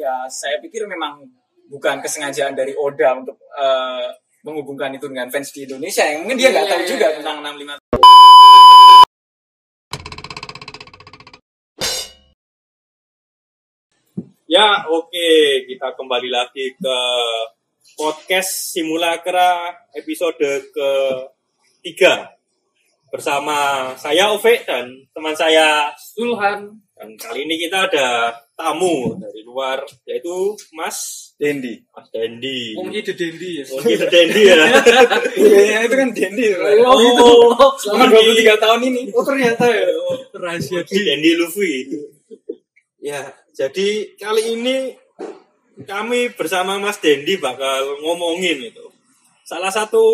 ya saya pikir memang bukan kesengajaan dari Oda untuk eh, menghubungkan itu dengan fans di Indonesia. Yang mungkin dia nggak Iya, tahu iya, juga iya. tentang 65 Ya, oke, kita kembali lagi ke podcast Simulacra episode ke-3 bersama saya Ove dan teman saya Sulhan dan kali ini kita ada tamu dari luar yaitu Mas Dendi. Mas Dendi. Wong iki Dendi ya. Oh, gitu Dendi ya. Iya, itu kan Dendi. Oh, gitu. Selama 23 tahun ini. Oh ternyata ya. Rahasia di. Dendi Luffy. Ya, jadi kali ini kami bersama Mas Dendi bakal ngomongin itu. Salah satu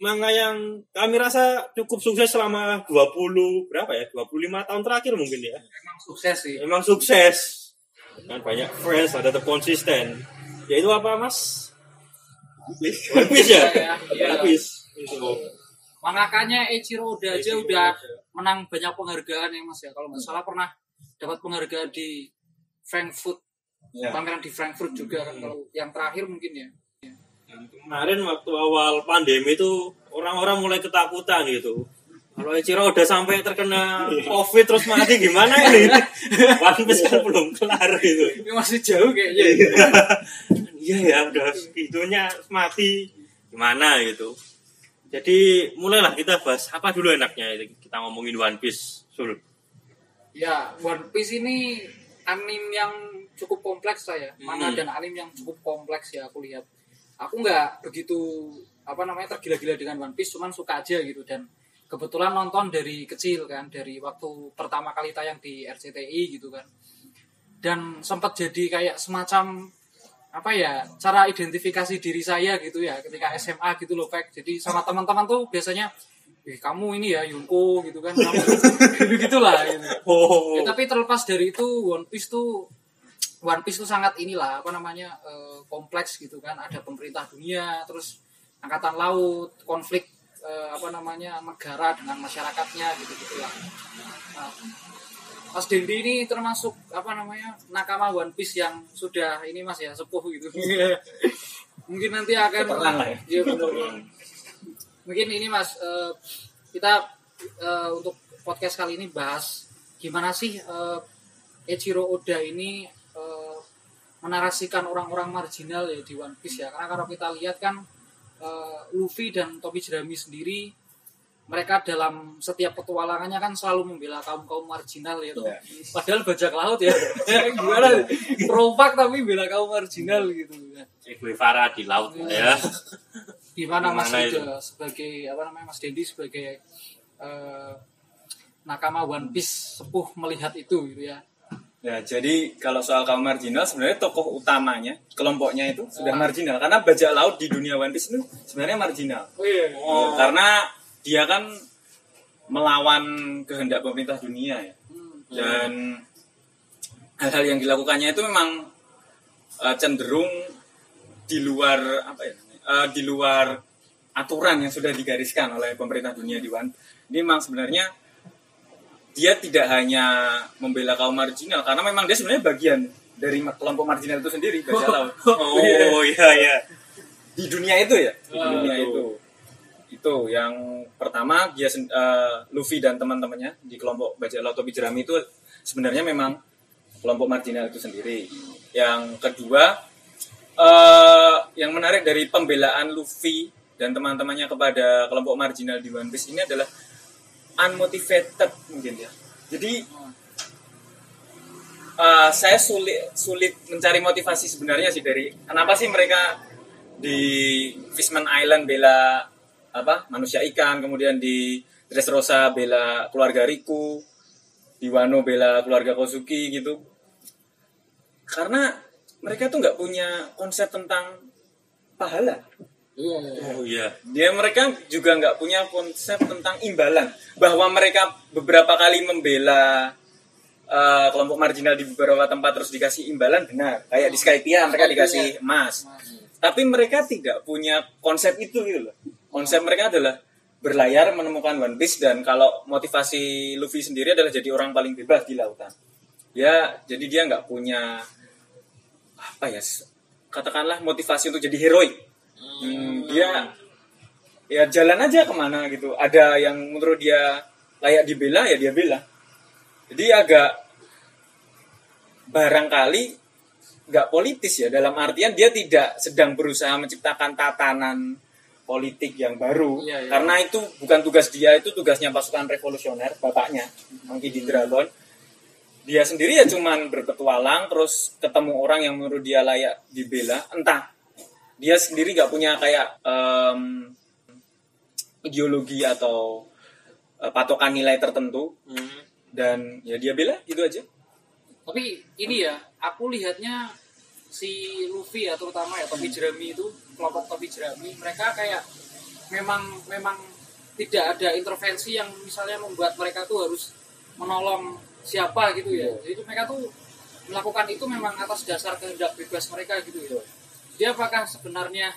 manga yang kami rasa cukup sukses selama 20 berapa ya? 25 tahun terakhir mungkin ya. Emang sukses sih. Memang sukses. Kan banyak friends, ada the konsisten. Yaitu apa, Mas? One Piece ya? Iya, iya. Piece. Itu. Mangakanya Eiichiro Oda aja udah menang banyak penghargaan ya Mas ya. Kalau nggak salah pernah dapat penghargaan di Frankfurt, Ya. pameran di Frankfurt juga kan kalau yang terakhir mungkin ya. Kemarin waktu awal pandemi itu orang-orang mulai ketakutan gitu. Kalau Ichiro udah sampai terkena COVID terus mati gimana ini? One Piece kan belum kelar gitu. Ini masih jauh kayaknya. Iya ya udah segitunya mati gimana gitu. Jadi mulailah kita bahas apa dulu enaknya kita ngomongin One Piece. Sul. Ya, One Piece ini anime yang cukup kompleks saya. Manga Hmm. dan anime yang cukup kompleks ya aku lihat. Aku nggak begitu apa namanya tergila-gila dengan One Piece, cuman suka aja gitu dan kebetulan nonton dari kecil kan, dari waktu pertama kali tayang di RCTI gitu kan. Dan sempat jadi kayak semacam apa ya cara identifikasi diri saya gitu ya ketika SMA gitu loh Pak. Jadi sama teman-teman tuh biasanya Ih, kamu ini ya Yunko gitu kan kamu gitu gitulah gitu. Oh. Ya, tapi terlepas dari itu One Piece tuh One Piece tuh sangat inilah apa namanya eh, kompleks gitu kan ada pemerintah dunia terus angkatan laut konflik eh, apa namanya negara dengan masyarakatnya gitu gitulah nah, Mas Dendi ini termasuk apa namanya nakama One Piece yang sudah ini Mas ya sepuh gitu mungkin nanti akan Veteran lah ya. Iya, benar. mungkin ini Mas eh, kita eh, untuk podcast kali ini bahas gimana sih eh, Eiichiro Oda ini eh, menarasikan orang-orang marginal ya di One Piece ya karena kalau kita lihat kan eh, Luffy dan Tobi Jerami sendiri mereka dalam setiap petualangannya kan selalu membela kaum kaum marginal ya toh. Iya. padahal bajak laut ya gimana perompak tapi bela kaum marginal gitu Che Guevara di laut ya. gimana Mas? Yuda sebagai apa namanya Mas Dendi sebagai eh, nakama One Piece sepuh melihat itu gitu ya Ya, jadi kalau soal kaum marginal sebenarnya tokoh utamanya, kelompoknya itu sudah Ah. marginal karena bajak laut di dunia One Piece itu sebenarnya marginal. oh iya Oh. Karena dia kan melawan kehendak pemerintah dunia ya. Hmm. Dan hal-hal yang dilakukannya itu memang eh, cenderung di luar apa ya? eh, di luar aturan yang sudah digariskan oleh pemerintah dunia di One. Ini memang sebenarnya dia tidak hanya membela kaum marginal karena memang dia sebenarnya bagian dari kelompok marginal itu sendiri bajak laut. Oh iya iya. Di dunia itu ya, di Ah, dunia betul. itu. Itu yang pertama dia eh, Luffy dan teman-temannya di kelompok bajak laut topi jerami itu sebenarnya memang kelompok marginal itu sendiri. Yang kedua eh yang menarik dari pembelaan Luffy dan teman-temannya kepada kelompok marginal di One Piece ini adalah unmotivated mungkin ya. Jadi eh, saya sulit sulit mencari motivasi sebenarnya sih dari kenapa sih mereka di Fishman Island bela apa manusia ikan, kemudian di Dressrosa bela keluarga Riku, di Wano bela keluarga Kozuki gitu. Karena mereka tuh nggak punya konsep tentang pahala. Iya. Oh iya. Dia mereka juga nggak punya konsep tentang imbalan. Bahwa mereka beberapa kali membela eh, kelompok marginal di beberapa tempat terus dikasih imbalan benar. Kayak di Skypia mereka dikasih emas. Tapi mereka tidak punya konsep itu gitu loh. Konsep mereka adalah berlayar menemukan One Piece dan kalau motivasi Luffy sendiri adalah jadi orang paling bebas di lautan. Ya jadi dia nggak punya apa ya katakanlah motivasi untuk jadi heroik Hmm, dia ya jalan aja ke mana gitu. Ada yang menurut dia layak dibela ya dia bela. Jadi agak barangkali nggak politis ya. Dalam artian dia tidak sedang berusaha menciptakan tatanan politik yang baru. Iya, iya. karena itu bukan tugas dia itu tugasnya pasukan revolusioner bapaknya Monkey D. Dragon. Dia sendiri ya cuman berpetualang terus ketemu orang yang menurut dia layak dibela. Entah dia sendiri nggak punya kayak em, ideologi atau eh, patokan nilai tertentu. Hmm. dan ya dia bela gitu aja. Tapi ini ya aku lihatnya si Luffy ya terutama ya topi jerami itu kelompok topi jerami mereka kayak memang memang tidak ada intervensi yang misalnya membuat mereka tuh harus menolong siapa gitu ya. Jadi itu mereka tuh melakukan itu memang atas dasar kehendak bebas mereka gitu ya dia apakah sebenarnya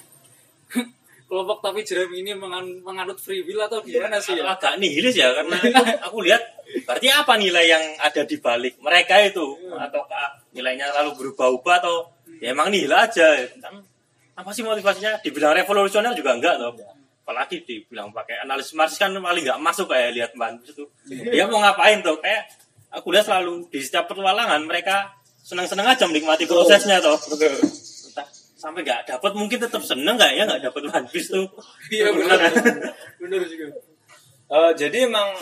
kelompok topi jerami ini mengan- menganut free will atau gimana sih? Ya agak nihilis ya karena aku lihat berarti apa nilai yang ada di balik mereka itu? Atau nilainya lalu berubah-ubah atau ya emang nihil aja? Kan apa sih motivasinya? Dibilang revolusioner juga enggak loh apalagi dibilang pakai analisis marxis kan paling nggak masuk kayak lihat man itu. Dia mau ngapain tuh kayak aku lihat selalu di setiap petualangan mereka senang-senang aja menikmati prosesnya tuh sampai nggak dapat mungkin tetap seneng nggak ya nggak dapat One Piece tuh. Iya benar benar juga. Eh, jadi emang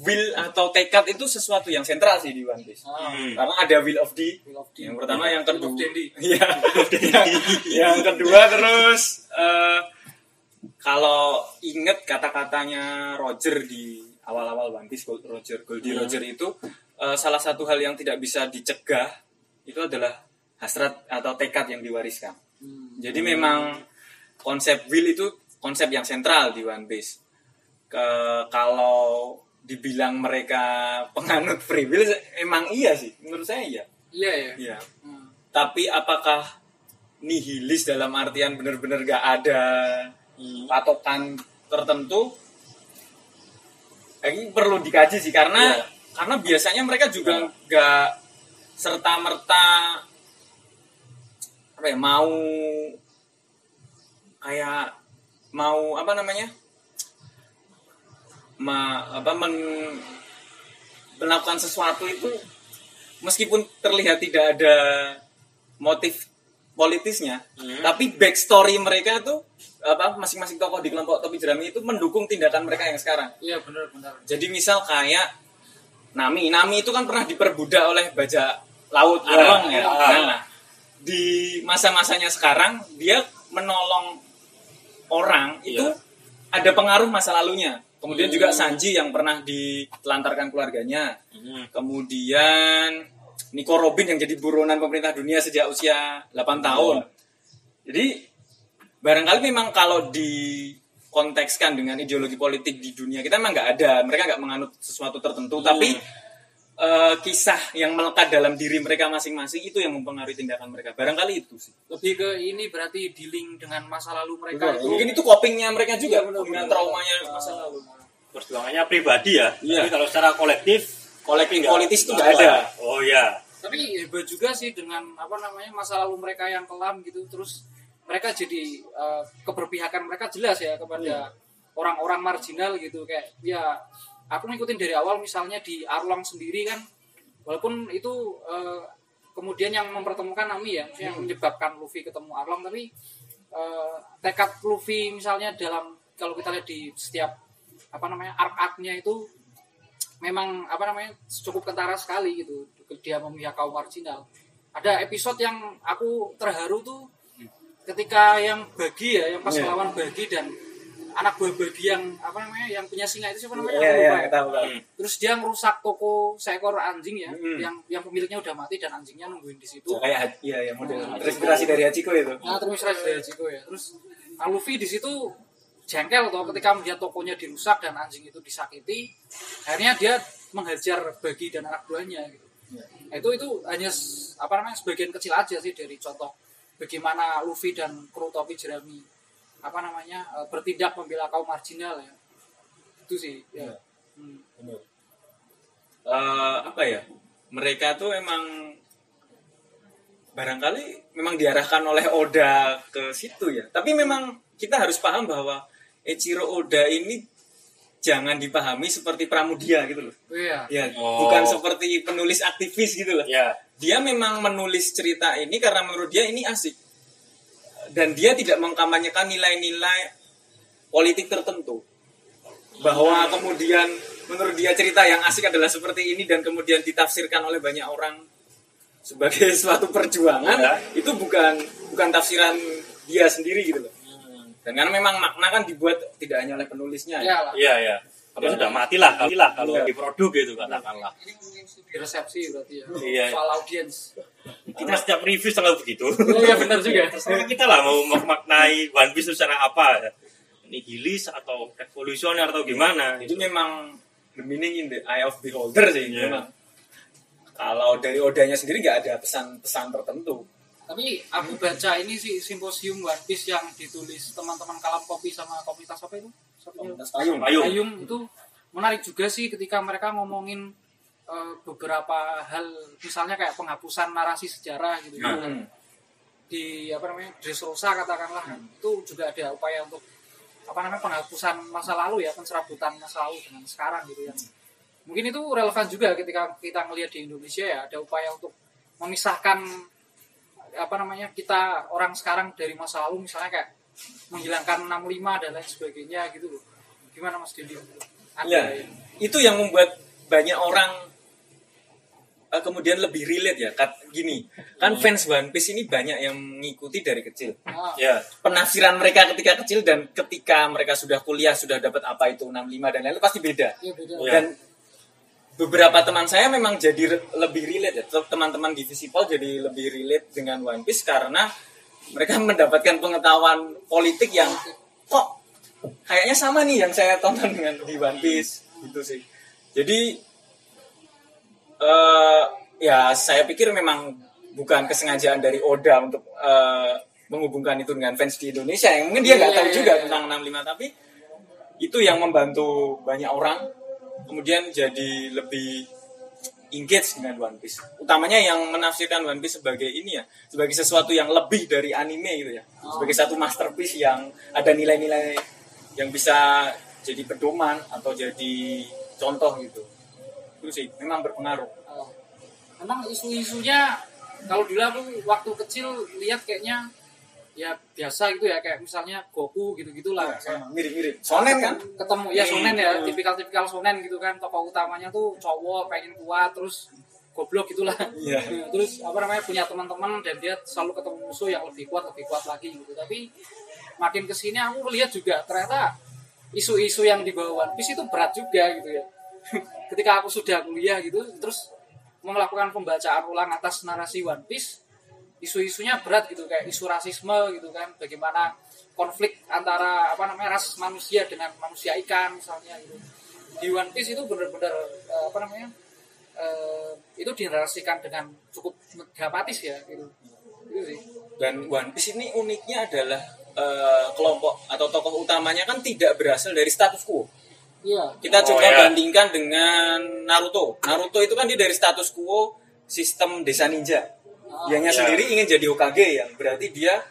will atau tekad itu sesuatu yang sentral sih di One Piece. Ah, Hmm. karena ada will of the Will of the- yang pertama yang Will kedua. Of. Iya. yang kedua terus eh, kalau inget kata-katanya Roger di awal-awal One Piece Gold Roger Goldie Hmm. Roger itu eh, salah satu hal yang tidak bisa dicegah itu adalah hasrat atau tekad yang diwariskan Hmm. jadi memang konsep will itu konsep yang sentral di One Piece. Ke- kalau dibilang mereka penganut free will emang iya sih. Menurut saya iya. Iya ya iya. Hmm. tapi apakah nihilis dalam artian benar-benar gak ada patokan tertentu? Ini perlu dikaji sih karena Iya. karena biasanya mereka juga nggak serta merta apa ya mau kayak mau apa namanya ma apa men- melakukan sesuatu itu meskipun terlihat tidak ada motif politisnya Hmm. tapi backstory mereka tuh apa masing-masing tokoh di kelompok topi jerami itu mendukung tindakan mereka yang sekarang iya benar benar jadi misal kayak Nami, Nami itu kan pernah diperbudak oleh bajak laut orang ya. ya. Nah, di masa-masanya sekarang dia menolong orang itu Ya. ada pengaruh masa lalunya. Kemudian juga Hmm. Sanji yang pernah ditelantarkan keluarganya. Hmm. Kemudian Nico Robin yang jadi buronan pemerintah dunia sejak usia 8 tahun. Jadi barangkali memang kalau dikontekskan dengan ideologi politik di dunia kita memang nggak ada. Mereka nggak menganut sesuatu tertentu. Tapi eh, kisah yang melekat dalam diri mereka masing-masing itu yang mempengaruhi tindakan mereka. Barangkali itu sih. lebih ke ini berarti dealing dengan masa lalu mereka itu Mungkin itu copingnya mereka juga Iya, benar, dengan benar. traumanya masa lalu. perjuangannya pribadi ya. Iya. Tapi kalau secara kolektif, Kolektif nggak- politis itu nggak ada. Oh iya. tapi hebat juga sih dengan apa namanya masa lalu mereka yang kelam gitu terus mereka jadi eh, keberpihakan mereka jelas ya kepada orang-orang marginal gitu kayak ya aku ngikutin dari awal misalnya di Arlong sendiri kan walaupun itu eh, kemudian yang mempertemukan Nami ya yang menyebabkan Luffy ketemu Arlong tapi eh, tekad Luffy misalnya dalam kalau kita lihat di setiap apa namanya arc-arc-nya itu memang apa namanya cukup kentara sekali gitu dia memihak kaum marginal. Ada episode yang aku terharu tuh ketika yang bagi ya yang pas Iya. melawan bagi dan anak buah bagi yang apa namanya yang punya singa itu siapa namanya Iya, Aku iya, ya. tahu, tahu. Hmm. terus dia merusak toko seekor anjing ya Hmm. yang yang pemiliknya udah mati dan anjingnya nungguin di situ Kayak iya ya model Hmm. terinspirasi dari Hachiko itu. Nah, terus dari Jiko ya. Terus nah, Luffy di situ jengkel toh ketika melihat tokonya dirusak dan anjing itu disakiti. Akhirnya dia menghajar bagi dan anak buahnya gitu. Nah, itu itu hanya apa namanya sebagian kecil aja sih dari contoh bagaimana Luffy dan kru topi jerami apa namanya eh, bertindak membela kaum marginal ya. Itu sih ya. Iya. Hmm. Eh, apa ya? Mereka tuh emang barangkali memang diarahkan oleh Oda ke situ ya. Tapi memang kita harus paham bahwa Echiro Oda ini jangan dipahami seperti Pramudia gitu loh. Iya. Ya, Oh. bukan seperti penulis aktivis gitu loh. Ya. Dia memang menulis cerita ini karena menurut dia ini asik. Dan dia tidak mengkampanyekan nilai-nilai politik tertentu. Bahwa kemudian menurut dia cerita yang asik adalah seperti ini dan kemudian ditafsirkan oleh banyak orang sebagai suatu perjuangan Ya. itu bukan bukan tafsiran dia sendiri gitu loh. Dan karena memang makna kan dibuat tidak hanya oleh penulisnya. Iya lah. Iya, iya. Kalau sudah matilah, kalau Iya. di produk gitu katakanlah. Ini mungkin studi resepsi berarti ya. Iya. Soal audiens. Kita setiap review selalu begitu. Oh iya benar juga. Terserah kita lah mau memaknai One Piece secara apa ya. Nihilis atau revolusioner atau gimana. Itu memang the meaning in the eye of beholder sih Iya. memang. Kalau dari odanya sendiri nggak ada pesan-pesan tertentu. Tapi aku baca ini sih simposium One Piece yang ditulis teman-teman kalam kopi sama komunitas apa itu? Komunitas payung. Payung. Payung itu menarik juga sih ketika mereka ngomongin eh, beberapa hal misalnya kayak penghapusan narasi sejarah gitu Hmm. di apa namanya Dressrosa katakanlah itu juga ada upaya untuk apa namanya penghapusan masa lalu ya pencerabutan masa lalu dengan sekarang gitu ya mungkin itu relevan juga ketika kita melihat di Indonesia ya ada upaya untuk memisahkan apa namanya kita orang sekarang dari masa lalu misalnya kayak menghilangkan 65 dan lain sebagainya gitu loh gimana Mas Dendi? Ada Ya, ya? itu yang membuat banyak orang eh, kemudian lebih relate ya. Kat, gini, kan fans One Piece ini banyak yang mengikuti dari kecil. Ah, Ya. Penafsiran mereka ketika kecil dan ketika mereka sudah kuliah sudah dapat apa itu 65 dan lain-lain pasti beda. iya beda. Ya. Dan beberapa teman saya memang jadi lebih relate ya. Teman-teman di Visipol jadi lebih relate dengan One Piece karena mereka mendapatkan pengetahuan politik yang kok kayaknya sama nih yang saya tonton dengan di One Piece gitu sih. Jadi eh ya saya pikir memang bukan kesengajaan dari Oda untuk eh, menghubungkan itu dengan fans di Indonesia yang mungkin dia nggak Iya, tahu iya, juga iya. tentang 65 tapi itu yang membantu banyak orang kemudian jadi lebih engage dengan One Piece. Utamanya yang menafsirkan One Piece sebagai ini ya, sebagai sesuatu yang lebih dari anime gitu ya. Sebagai satu masterpiece yang ada nilai-nilai yang bisa jadi pedoman atau jadi contoh gitu. Itu sih memang berpengaruh. Oh. Memang isu-isunya kalau dulu aku waktu kecil lihat kayaknya ya biasa gitu ya kayak misalnya Goku gitu-gitulah kayak Sama, mirip-mirip. Sonen kan? ketemu ya sonen ya tipikal-tipikal sonen gitu kan tokoh utamanya tuh cowok pengen kuat terus goblok gitulah Iya. Terus apa namanya punya teman-teman dan dia selalu ketemu musuh yang lebih kuat lebih kuat lagi gitu tapi makin ke sini aku lihat juga ternyata isu-isu yang dibawa One Piece itu berat juga gitu ya ketika aku sudah kuliah gitu terus melakukan pembacaan ulang atas narasi One Piece isu-isunya berat gitu kayak isu rasisme gitu kan bagaimana konflik antara apa namanya ras manusia dengan manusia ikan misalnya gitu di One Piece itu benar-benar eh, apa namanya eh, itu dinarasikan dengan cukup dramatis ya gitu itu sih Dan One Piece ini uniknya adalah eh, kelompok atau tokoh utamanya kan tidak berasal dari status quo. iya Kita Oh, coba ya. bandingkan dengan Naruto. Naruto itu kan dia dari status quo sistem desa ninja. Dianya Ya. sendiri ingin jadi Hokage yang berarti dia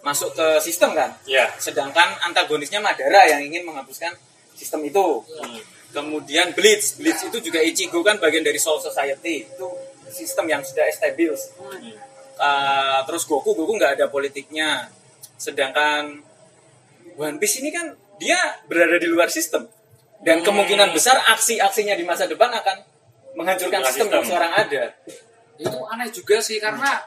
masuk ke sistem kan. Ya. Sedangkan antagonisnya Madara yang ingin menghapuskan sistem itu. Hmm. Kemudian Bleach, Bleach itu juga Ichigo kan bagian dari Soul Society. Itu sistem yang sudah established. Uh, terus Goku, Goku nggak ada politiknya. Sedangkan One Piece ini kan dia berada di luar sistem. Dan Hmm. kemungkinan besar aksi-aksinya di masa depan akan menghancurkan Menghancurkan sistem yang sistem. sekarang ada. Itu aneh juga sih karena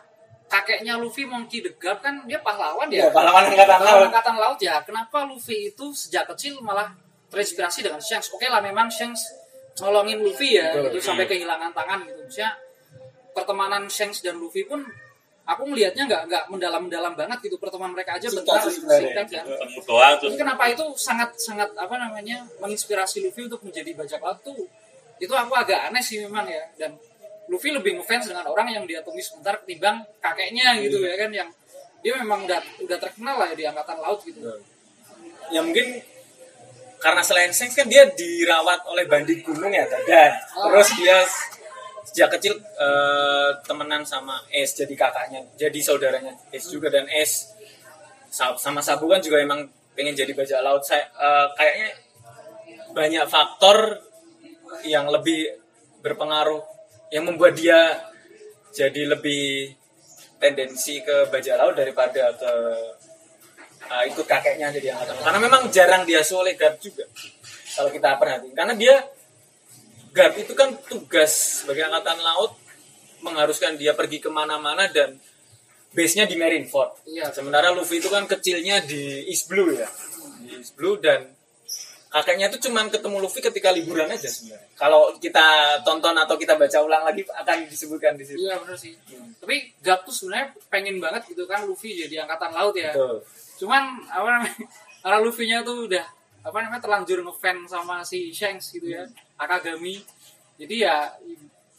kakeknya Luffy Monkey the God kan dia pahlawan ya? Ya, pahlawan angkatan laut. angkatan laut ya. Kenapa Luffy itu sejak kecil malah terinspirasi dengan Shanks? Oke lah memang Shanks nolongin Luffy ya Betul. itu sampai kehilangan tangan gitu. Maksudnya pertemanan Shanks dan Luffy pun aku melihatnya nggak nggak mendalam-mendalam banget gitu. Pertemanan mereka aja bentar singkat kan doang terus tapi kenapa itu sangat sangat apa namanya menginspirasi Luffy untuk menjadi bajak laut tuh? Itu aku agak aneh sih memang ya dan Luffy lebih ngefans dengan orang yang dia tumis sebentar ketimbang kakeknya gitu ya kan yang dia memang udah udah terkenal lah ya di angkatan laut gitu. Ya mungkin karena selain Shanks kan dia dirawat oleh bandit gunung ya dan Oh. terus dia sejak kecil eh, temenan sama Es jadi kakaknya jadi saudaranya Es juga. Dan Es sa- sama Sabu kan juga emang pengen jadi bajak laut. Saya eh, kayaknya banyak faktor yang lebih berpengaruh yang membuat dia jadi lebih tendensi ke bajak laut daripada ke uh, ikut kakeknya jadi angkatan laut. karena memang jarang diasuh oleh guard juga kalau kita perhatiin karena dia guard itu kan tugas sebagai angkatan laut mengharuskan dia pergi ke mana-mana dan base-nya di Marineford Iya. sementara Luffy itu kan kecilnya di East Blue ya di East Blue dan kakeknya itu cuman ketemu Luffy ketika liburan aja sebenarnya kalau kita tonton atau kita baca ulang lagi akan disebutkan di situ Iya benar sih. Tapi Garp tuh sebenarnya pengen banget gitu kan Luffy jadi angkatan laut ya. Betul. Cuman apa namanya? Karena Luffy-nya tuh udah apa namanya terlanjur ngefans sama si Shanks gitu ya, Akagami. Jadi ya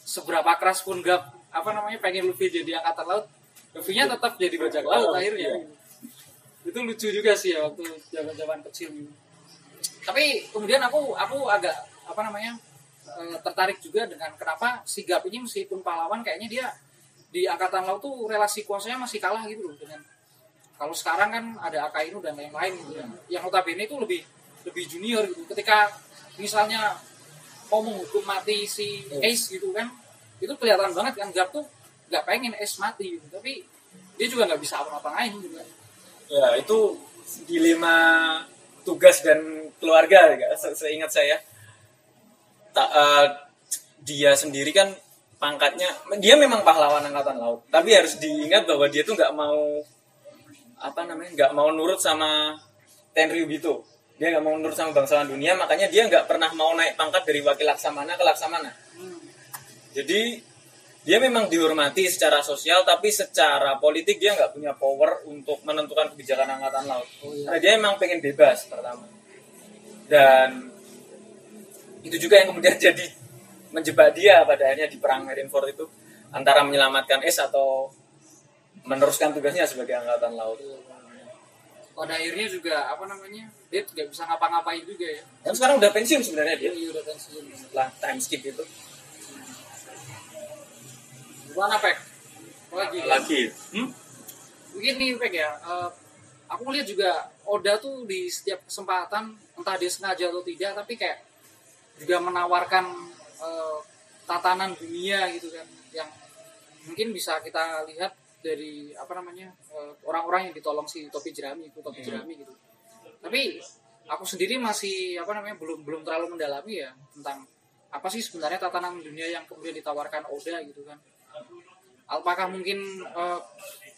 seberapa keras pun Garp apa namanya pengen Luffy jadi angkatan laut, Luffy-nya tetap jadi bajak laut akhirnya. Itu lucu juga sih ya waktu zaman-zaman kecil gitu. Tapi kemudian aku aku agak apa namanya eh, tertarik juga dengan kenapa si Gap ini meskipun pahlawan kayaknya dia di angkatan laut tuh relasi kuasanya masih kalah gitu loh dengan kalau sekarang kan ada Akainu dan lain-lain gitu ya. Yang notabene itu lebih lebih junior gitu. Ketika misalnya mau menghukum mati si Ace gitu kan, itu kelihatan banget kan Gap tuh nggak pengen Ace mati gitu. Tapi dia juga nggak bisa apa-apain gitu kan. Ya, itu dilema tugas dan keluarga ya, se- seingat saya. Ta- eh, dia sendiri kan pangkatnya dia memang pahlawan angkatan laut, tapi harus diingat bahwa dia tuh nggak mau apa namanya nggak mau nurut sama Tenryubito. Dia nggak mau nurut sama bangsawan dunia, makanya dia nggak pernah mau naik pangkat dari wakil laksamana ke laksamana. Jadi dia memang dihormati secara sosial tapi secara politik dia nggak punya power untuk menentukan kebijakan angkatan laut. Karena dia emang pengen bebas pertama. Dan itu juga yang kemudian jadi menjebak dia pada akhirnya di perang Marineford itu antara menyelamatkan Es atau meneruskan tugasnya sebagai angkatan laut. Pada akhirnya juga apa namanya dia nggak bisa ngapa-ngapain juga ya. dan sekarang udah pensiun sebenarnya dia. Dia udah pensiun. setelah time skip itu Gimana Pek? Lagi. lagi hmm? Begini Pek ya. eh, aku lihat juga Oda tuh di setiap kesempatan entah dia sengaja atau tidak tapi kayak juga menawarkan eh, tatanan dunia gitu kan yang mungkin bisa kita lihat dari apa namanya eh, orang-orang yang ditolong si topi jerami itu topi jerami gitu tapi aku sendiri masih apa namanya belum belum terlalu mendalami ya tentang apa sih sebenarnya tatanan dunia yang kemudian ditawarkan Oda gitu kan apakah mungkin eh,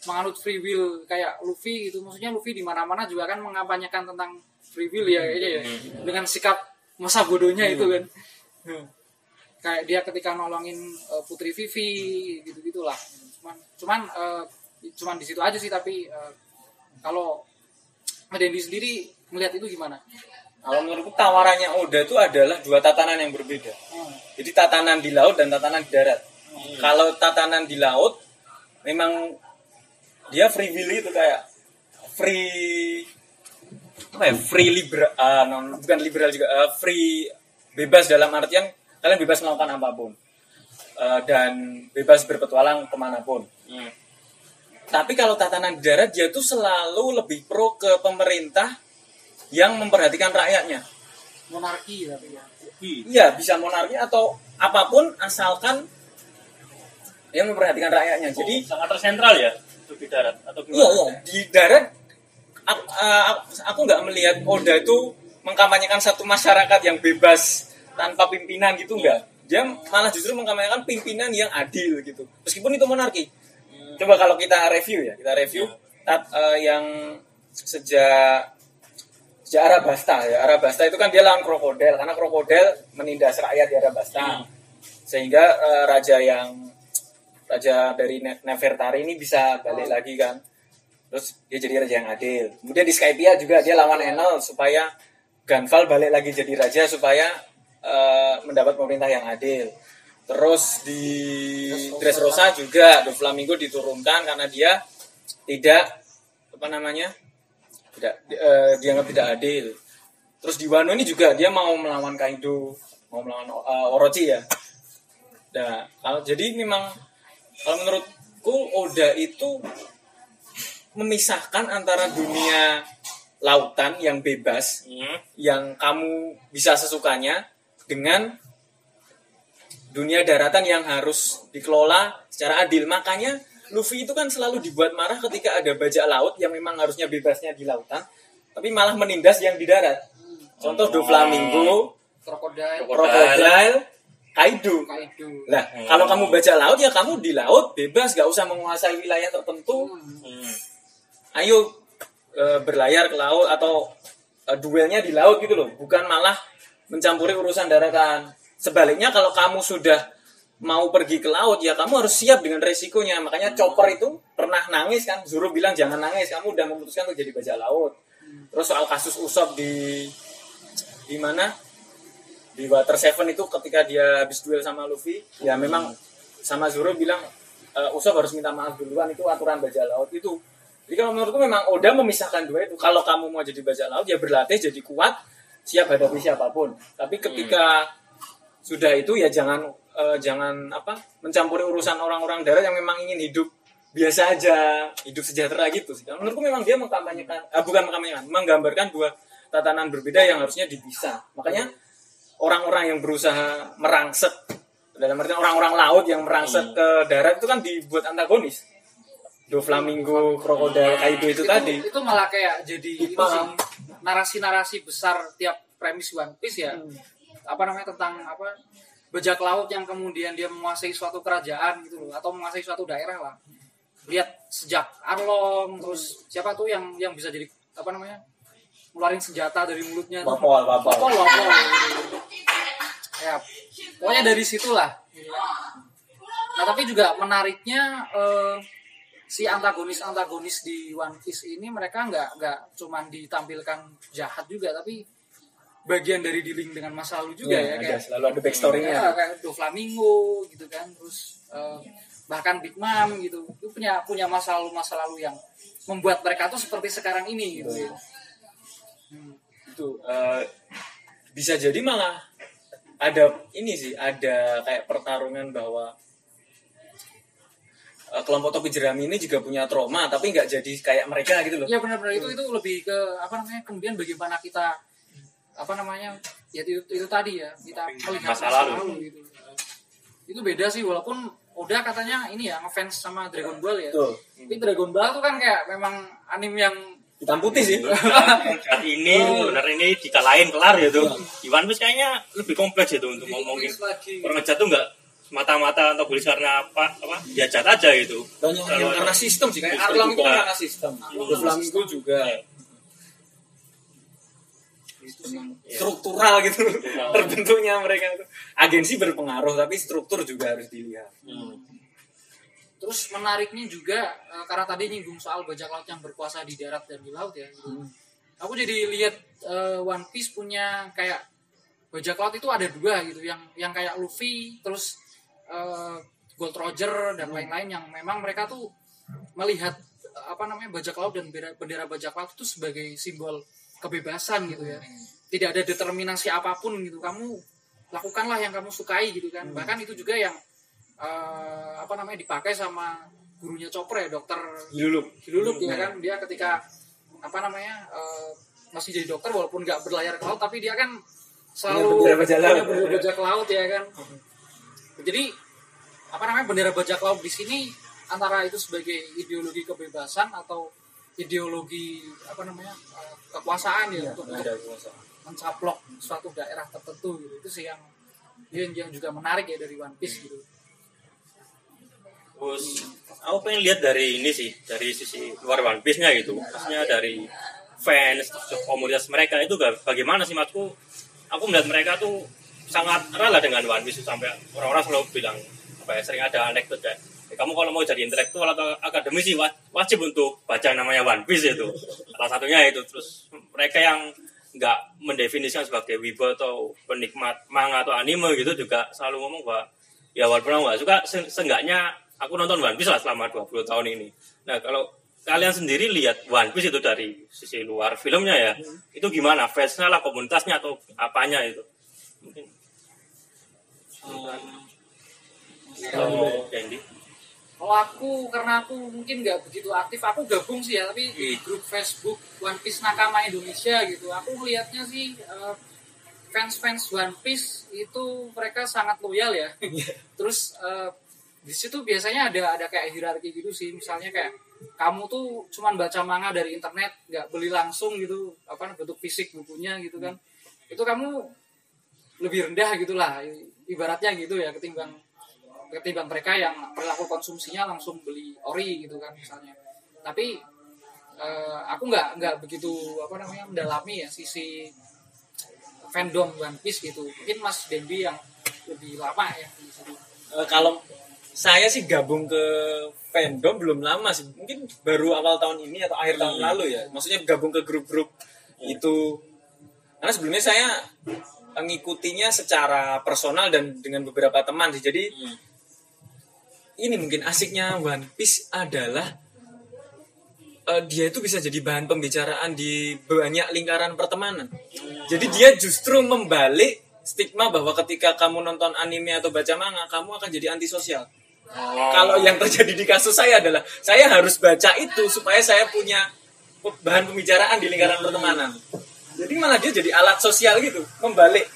menganut free will kayak Luffy gitu maksudnya Luffy di mana-mana juga kan mengampanyekan tentang free will ya kayaknya ya dengan sikap masa bodohnya itu kan Hmm. kayak dia ketika nolongin eh, Putri Vivi gitu gitulah cuman cuman eh, cuman di situ aja sih tapi eh, kalau Dendi sendiri melihat itu gimana? kalau menurutku tawarannya Oda itu adalah dua tatanan yang berbeda Hmm. Jadi tatanan di laut dan tatanan di darat. Kalau tatanan di laut memang dia free will itu kayak free apa ya free liberal ah, non, bukan liberal juga ah, free bebas dalam artian kalian bebas melakukan apa pun Ah, dan bebas berpetualang ke mana pun. Hmm. Tapi kalau tatanan di darat dia tuh selalu lebih pro ke pemerintah yang memperhatikan rakyatnya. Monarki tapi ya. Iya, bisa monarki atau apa pun asalkan yang memperhatikan rakyatnya. Jadi sangat tersentral ya untuk di darat atau iya, iya. di darat aku, uh, aku nggak melihat Oda itu mengkampanyekan satu masyarakat yang bebas tanpa pimpinan gitu nggak. Dia malah justru mengkampanyekan pimpinan yang adil gitu. Meskipun itu monarki. Coba kalau kita review ya, kita review tat, uh, yang sejak sejak Arabasta ya. Arabasta itu kan dia lawan krokodil karena krokodil menindas rakyat di Arabasta. Sehingga eh, raja yang raja dari Ne- Nefertari ini bisa balik lagi kan. Terus dia jadi raja yang adil. Kemudian di Skypia juga dia lawan Enel supaya Ganval balik lagi jadi raja supaya eh, mendapat pemerintah yang adil. Terus di Dressrosa juga Do Flamingo diturunkan karena dia tidak apa namanya tidak eh, dianggap tidak adil. Terus di Wano ini juga dia mau melawan Kaido, mau melawan eh, Orochi ya. Nah, kalau jadi memang kalau menurutku Oda itu memisahkan antara dunia lautan yang bebas Hmm. yang kamu bisa sesukanya dengan dunia daratan yang harus dikelola secara adil. Makanya Luffy itu kan selalu dibuat marah ketika ada bajak laut yang memang harusnya bebasnya di lautan, tapi malah menindas yang di darat. Contoh Doflamingo, krokodil Crocodile, Kaido. kaido Nah, kalau kamu bajak laut ya kamu di laut bebas, gak usah menguasai wilayah tertentu. Hmm. Ayo e, berlayar ke laut atau e, duelnya di laut gitu loh, bukan malah mencampuri urusan daratan. Sebaliknya kalau kamu sudah mau pergi ke laut ya kamu harus siap dengan resikonya. Makanya Chopper itu pernah nangis kan, Zoro bilang jangan nangis, kamu udah memutuskan untuk jadi bajak laut. Terus soal kasus Usop di di mana? Di Water Seven itu ketika dia habis duel sama Luffy, ya memang sama Zoro bilang e, Usop harus minta maaf duluan itu aturan bajak laut itu. Jadi kalau menurutku memang Oda memisahkan dua itu. Kalau kamu mau jadi bajak laut ya berlatih jadi kuat, siap hadapi siapa pun. Tapi ketika sudah itu ya jangan eh, jangan apa mencampuri urusan orang-orang darat yang memang ingin hidup biasa aja, hidup sejahtera gitu sih. Kalau Menurutku memang dia mengkampanyekan, eh, bukan mengkampanyekan, menggambarkan dua tatanan berbeda yang harusnya dipisah. Makanya orang-orang yang berusaha merangsek dalam artian orang-orang laut yang merangsek ke darat itu kan dibuat antagonis. Doflamingo, Crocodile, Kaido itu, tadi. itu malah kayak jadi narasi-narasi besar tiap premis One Piece ya Hmm. apa namanya tentang apa bajak laut yang kemudian dia menguasai suatu kerajaan gitu loh atau menguasai suatu daerah lah lihat sejak Arlong terus siapa tuh yang yang bisa jadi apa namanya ngeluarin senjata dari mulutnya. Wapol, wapol. Wapol, wapol. Ya pokoknya dari situlah nah tapi juga menariknya eh, si antagonis antagonis di One Piece ini mereka nggak nggak cuman ditampilkan jahat juga tapi bagian dari dealing dengan masa lalu juga Iya, ya, ada, kayak selalu ada backstory-nya. Ya, kayak Doflamingo gitu kan terus eh, bahkan Big Mom gitu itu punya punya masa lalu masa lalu yang membuat mereka tuh seperti sekarang ini gitu ya. Hmm. itu eh, bisa jadi malah ada ini sih ada kayak pertarungan bahwa eh, kelompok topi jerami ini juga punya trauma tapi nggak jadi kayak mereka gitu loh Ya benar-benar itu itu lebih ke apa namanya kemudian bagaimana kita apa namanya ya itu, itu tadi ya kita melihat Masa lalu. gitu. Itu beda sih walaupun udah katanya ini ya ngefans sama Dragon Ball ya. Tuh. Tapi Dragon Ball tuh kan kayak memang anime yang hitam putih sih. Saat ini bener ini dikalahin kelar gitu. Di One Piece kayaknya lebih kompleks itu untuk ngomongin. orang ngejat tuh nggak mata-mata atau tulis karena apa apa? Dia jat aja gitu. banyak yang karena sistem sih kayak Arlang itu karena sistem. Doflamingo juga. Struktural gitu. Terbentuknya mereka itu. Agensi berpengaruh tapi struktur juga harus dilihat Terus menariknya juga eh, karena tadi nyinggung soal bajak laut yang berkuasa di darat dan di laut ya. gitu. Aku jadi lihat eh, One Piece punya kayak bajak laut itu ada dua gitu yang yang kayak Luffy terus eh, Gold Roger dan lain-lain yang memang mereka tuh melihat apa namanya bajak laut dan bendera, bendera bajak laut itu sebagai simbol kebebasan gitu ya. Tidak ada determinasi apa pun gitu. Kamu lakukanlah yang kamu sukai gitu kan. Bahkan itu juga yang eh, apa namanya dipakai sama gurunya Chopper ya dokter Hilulup Hilulup ya kan? dia ketika apa namanya eh, masih jadi dokter walaupun nggak berlayar ke laut tapi dia kan selalu bendera bajak laut. ya kan? Jadi apa namanya bendera bajak laut di sini antara itu sebagai ideologi kebebasan atau ideologi apa namanya eh, kekuasaan ya untuk, ada untuk mencaplok suatu daerah tertentu gitu. Itu sih yang yang, yang juga menarik ya dari One Piece gitu Terus aku pengen lihat dari ini sih, dari sisi luar One Piece-nya gitu. Maksudnya dari fans, komunitas mereka itu ga- bagaimana sih matku? Aku melihat mereka tuh sangat rela dengan One Piece sampai orang-orang selalu bilang apa ya sering ada anekdot "Eh, kamu kalau mau jadi intelektual atau akademisi wa- wajib untuk baca namanya One Piece itu salah satunya itu terus mereka yang nggak mendefinisikan sebagai wibu atau penikmat manga atau anime gitu juga selalu ngomong bahwa ya walaupun nggak suka se- seenggaknya aku nonton One Piece lah selama 20 tahun ini. Nah kalau kalian sendiri lihat One Piece itu dari sisi luar filmnya ya itu gimana? Fansnya lah komunitasnya atau apanya itu? Mungkin. Kalau Dendi. Kalau aku karena aku mungkin nggak begitu aktif, aku gabung sih ya, tapi di grup Facebook One Piece Nakama Indonesia gitu. Aku melihatnya sih eh, fans-fans One Piece itu mereka sangat loyal ya. Terus eh, di situ biasanya ada ada kayak hierarki gitu sih. Misalnya kayak kamu tuh cuman baca manga dari internet, nggak beli langsung gitu, apa bentuk fisik bukunya gitu kan. Itu kamu lebih rendah gitulah ibaratnya gitu ya ketimbang ketimbang mereka yang perilaku konsumsinya langsung beli ori gitu kan misalnya tapi eh, aku nggak nggak begitu apa namanya mendalami ya sisi fandom One Piece gitu mungkin Mas Dendi yang lebih lama ya Eh, kalau saya sih gabung ke fandom belum lama sih. Mungkin baru awal tahun ini atau akhir tahun lalu ya. Maksudnya gabung ke grup-grup itu. Karena sebelumnya saya mengikutinya secara personal dan dengan beberapa teman sih. Jadi ini mungkin asiknya One Piece adalah eh, dia itu bisa jadi bahan pembicaraan di banyak lingkaran pertemanan. Jadi dia justru membalik stigma bahwa ketika kamu nonton anime atau baca manga kamu akan jadi antisosial kalau yang terjadi di kasus saya adalah saya harus baca itu supaya saya punya bahan pembicaraan di lingkaran pertemanan. Jadi malah dia jadi alat sosial gitu, membalik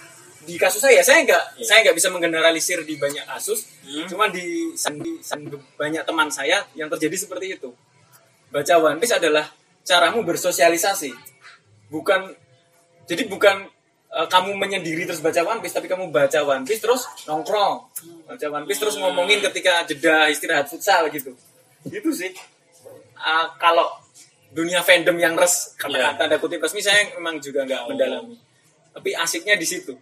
di kasus saya. Saya nggak saya nggak bisa menggeneralisir di banyak kasus, cuma di, di di banyak teman saya yang terjadi seperti itu. Baca One Piece adalah caramu bersosialisasi, bukan jadi bukan eh, kamu menyendiri terus baca One Piece, tapi kamu baca One Piece terus nongkrong, baca One Piece terus ngomongin ketika jeda istirahat futsal gitu, gitu sih. Ah, kalau dunia fandom yang res kata Iya. tanda kutip resmi saya memang juga nggak mendalami, tapi asiknya di situ.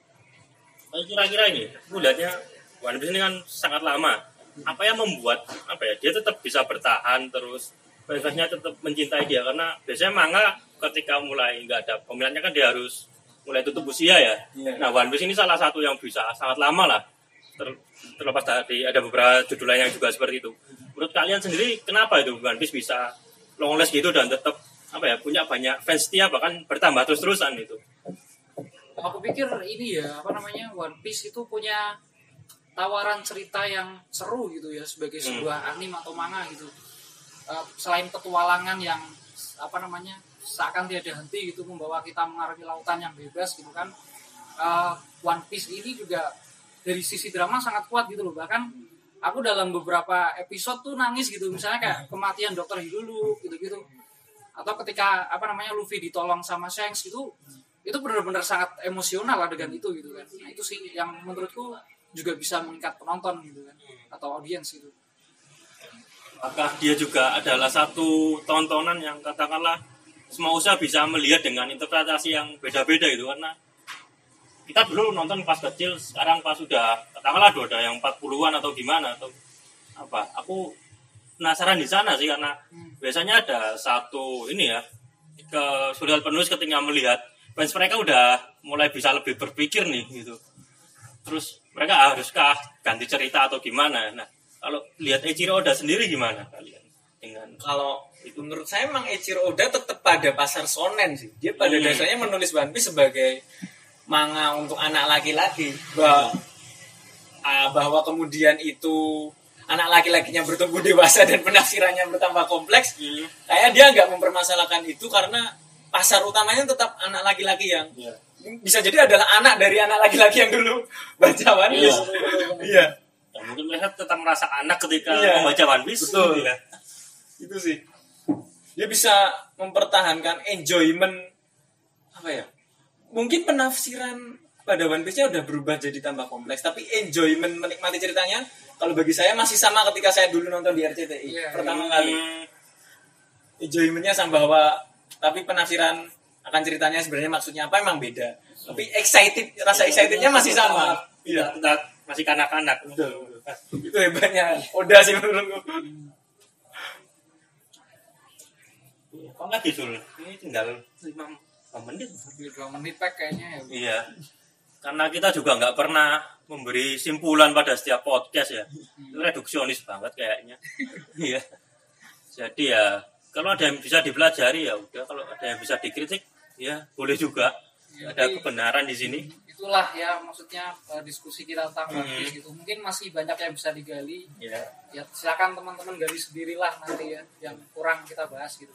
Kira-kira ini, aku lihatnya One Piece ini kan sangat lama. Apa yang membuat apa ya dia tetap bisa bertahan terus fansnya tetap mencintai dia karena biasanya manga ketika mulai nggak ada peminatnya kan dia harus mulai tutup usia ya. Iya. Nah One Piece ini salah satu yang bisa sangat lama lah. Ter- terlepas dari ada beberapa judul lain yang juga seperti itu. Menurut kalian sendiri kenapa itu One Piece bisa long last gitu dan tetap apa ya punya banyak fans setia bahkan bertambah terus terusan itu. aku pikir ini ya apa namanya One Piece itu punya tawaran cerita yang seru gitu ya sebagai sebuah anime atau manga gitu Eh, selain petualangan yang apa namanya seakan tiada henti gitu membawa kita mengarungi lautan yang bebas gitu kan. Eh, One Piece ini juga dari sisi drama sangat kuat gitu loh. Bahkan aku dalam beberapa episode tuh nangis gitu. Misalnya kayak kematian Dokter Hilulu gitu-gitu. Atau ketika apa namanya Luffy ditolong sama Shanks itu itu benar-benar sangat emosional adegan itu gitu kan. Nah itu sih yang menurutku juga bisa mengikat penonton gitu kan atau audiens gitu. Apakah dia juga adalah satu tontonan yang katakanlah semua usaha bisa melihat dengan interpretasi yang beda-beda itu karena kita dulu nonton pas kecil sekarang pas sudah katakanlah udah ada yang 40-an atau gimana atau apa. Aku penasaran di sana sih karena biasanya ada satu ini ya ke sudah penulis ketika melihat fans mereka udah mulai bisa lebih berpikir nih gitu. Terus mereka haruskah ganti cerita atau gimana? Nah kalau lihat Eiichiro Oda sendiri gimana kalian dengan kalau itu menurut saya memang Eiichiro Oda tetap pada pasar sonen sih. Dia pada Hmm. dasarnya menulis One Piece sebagai manga untuk anak laki-laki. Bahwa, ah, bahwa kemudian itu anak laki-lakinya bertumbuh dewasa dan penafsirannya bertambah kompleks. Kayak dia nggak mempermasalahkan itu karena pasar utamanya tetap anak laki-laki yang Iya. bisa jadi adalah anak dari anak laki-laki yang dulu baca One Piece. Iya. Ya, mungkin mereka tetap merasa anak ketika Iya. membaca One Piece Betul. ya. Itu sih. Dia bisa mempertahankan enjoyment apa ya mungkin penafsiran pada One Piece-nya udah berubah jadi tambah kompleks tapi enjoyment menikmati ceritanya kalau bagi saya masih sama ketika saya dulu nonton di RCTI Iya, pertama Hmm, kali. Enjoymentnya sama bahwa tapi penafsiran akan ceritanya sebenarnya maksudnya apa emang beda. Tapi excited rasa excitednya masih sama. Iya, iya. masih kanak-kanak. itu hebatnya. Oda sih menurutku Kok lagi Sul? Ini tinggal 5 menit. Dua menit pak kayaknya ya Iya. Karena kita juga nggak pernah memberi simpulan pada setiap podcast ya. Itu reduksionis banget kayaknya. Iya. Jadi ya kalau ada yang bisa dipelajari ya udah. Kalau ada yang bisa dikritik ya boleh juga. Ada kebenaran di sini. itu itulah ya maksudnya eh, diskusi kita tentang Hmm. Gitu mungkin masih banyak yang bisa digali ya ya silakan teman-teman gali sendirilah nanti ya yang kurang kita bahas gitu